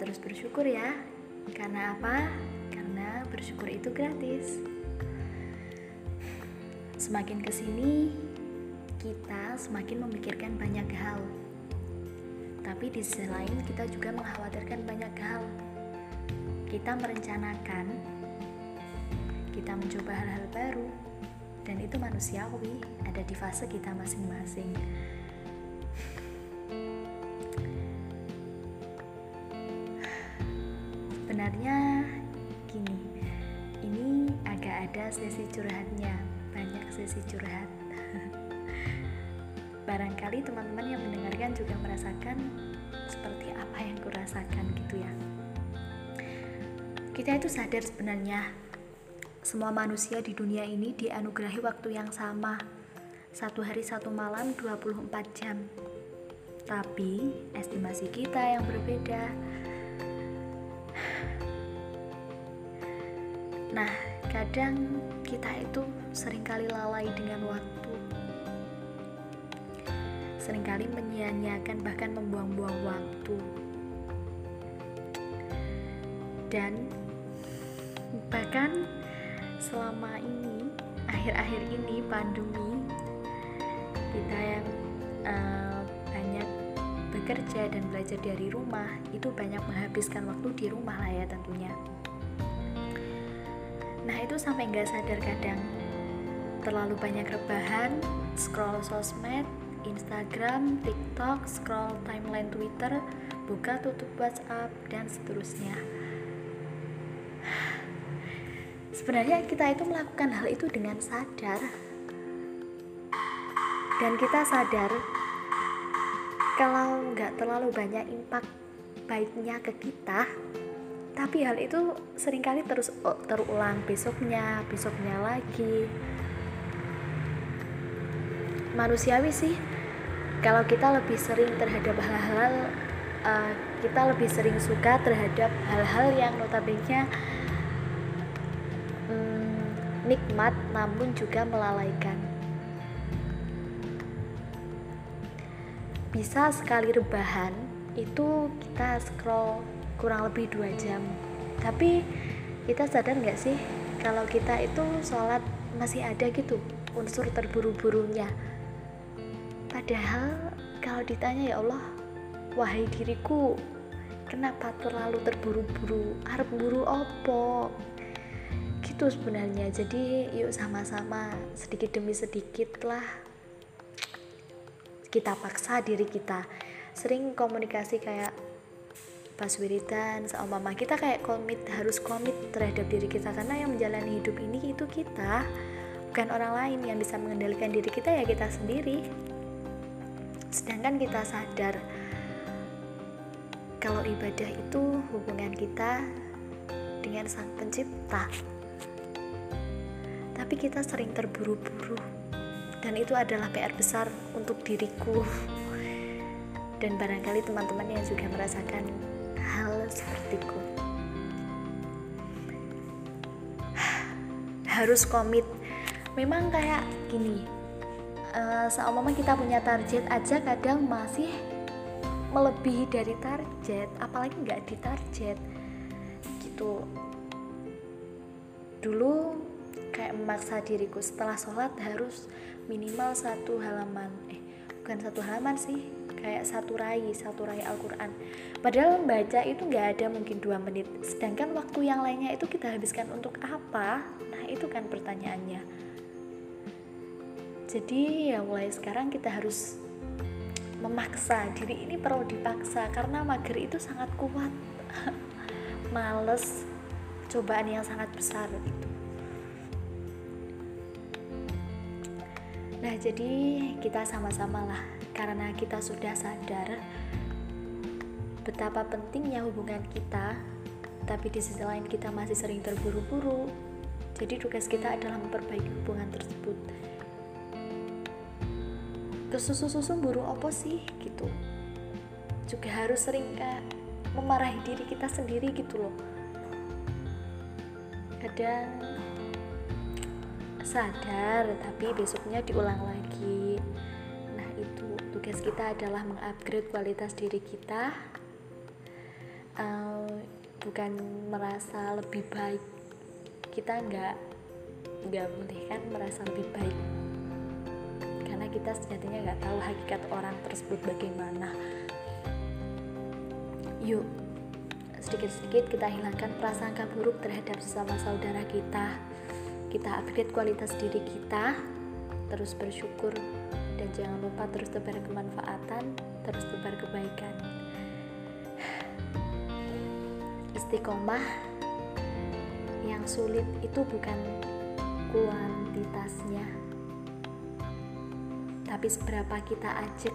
terus bersyukur ya. Karena apa? Karena bersyukur itu gratis. Semakin ke sini, kita semakin memikirkan banyak hal. Tapi di sisi lain kita juga mengkhawatirkan banyak hal. Kita merencanakan, kita mencoba hal-hal baru, dan itu manusiawi, ada di fase kita masing-masing. Sebenarnya gini ini agak ada sesi curhatnya banyak sesi curhat. Barangkali teman-teman yang mendengarkan juga merasakan seperti apa yang kurasakan gitu ya. Kita itu sadar sebenarnya semua manusia di dunia ini dianugerahi waktu yang sama. Satu hari satu malam 24 jam. Tapi estimasi kita yang berbeda Nah, kadang kita itu sering kali lalai dengan waktu. Seringkali menyia-nyiakan bahkan membuang-buang waktu. Dan bahkan selama ini, akhir-akhir ini pandemi, kita yang uh, banyak bekerja dan belajar dari rumah itu banyak menghabiskan waktu di rumah lah ya tentunya Nah itu sampai nggak sadar kadang terlalu banyak rebahan, scroll sosmed, Instagram, TikTok, scroll timeline Twitter, buka tutup WhatsApp dan seterusnya. Sebenarnya kita itu melakukan hal itu dengan sadar dan kita sadar kalau nggak terlalu banyak impact baiknya ke kita tapi hal itu sering kali terus oh, terulang besoknya besoknya lagi. Manusiawi sih. Kalau kita lebih sering terhadap hal-hal uh, kita lebih sering suka terhadap hal-hal yang notabene hmm, nikmat namun juga melalaikan. Bisa sekali rebahan itu kita scroll kurang lebih dua jam. Tapi kita sadar nggak sih kalau kita itu sholat masih ada gitu unsur terburu-burunya? Padahal kalau ditanya ya Allah wahai diriku kenapa terlalu terburu-buru? Harap buru opo? Gitu sebenarnya. Jadi yuk sama-sama sedikit demi sedikit lah kita paksa diri kita. Sering komunikasi kayak pas wiridan sama mama. Kita kayak komit harus komit terhadap diri kita. Karena yang menjalani hidup ini itu kita bukan orang lain yang bisa mengendalikan diri kita ya kita sendiri. Sedangkan kita sadar kalau ibadah itu hubungan kita dengan sang pencipta. Tapi kita sering terburu-buru. Dan itu adalah PR besar untuk diriku. Dan barangkali teman-teman yang juga merasakan hal sepertiku harus komit. Memang kayak gini uh, seumpama kita punya target aja kadang masih melebihi dari target apalagi nggak di target gitu. Dulu kayak memaksa diriku setelah sholat harus minimal satu halaman. Eh bukan satu halaman sih kayak satu rai satu rai Al-Quran. Padahal membaca itu nggak ada mungkin dua menit. Sedangkan waktu yang lainnya itu kita habiskan untuk apa? Nah itu kan pertanyaannya. Jadi ya mulai sekarang kita harus memaksa. Diri ini perlu dipaksa karena mager itu sangat kuat. Males cobaan yang sangat besar itu nah jadi kita sama-sama lah karena kita sudah sadar betapa pentingnya hubungan kita, tapi di sisi lain kita masih sering terburu-buru. Jadi tugas kita adalah memperbaiki hubungan tersebut. Kesusu-susu buru apa sih gitu. Juga harus sering kayak memarahi diri kita sendiri gitu loh. Kadang sadar tapi besoknya diulang lagi tugas kita adalah mengupgrade kualitas diri kita. Uh, bukan merasa lebih baik. Kita nggak nggak boleh kan merasa lebih baik. Karena kita sejatinya nggak tahu hakikat orang tersebut bagaimana. Yuk sedikit-sedikit kita hilangkan prasangka buruk terhadap sesama saudara kita. Kita upgrade kualitas diri kita terus bersyukur dan jangan lupa terus tebar kemanfaatan terus tebar kebaikan. Istiqomah yang sulit itu bukan kuantitasnya tapi seberapa kita ajak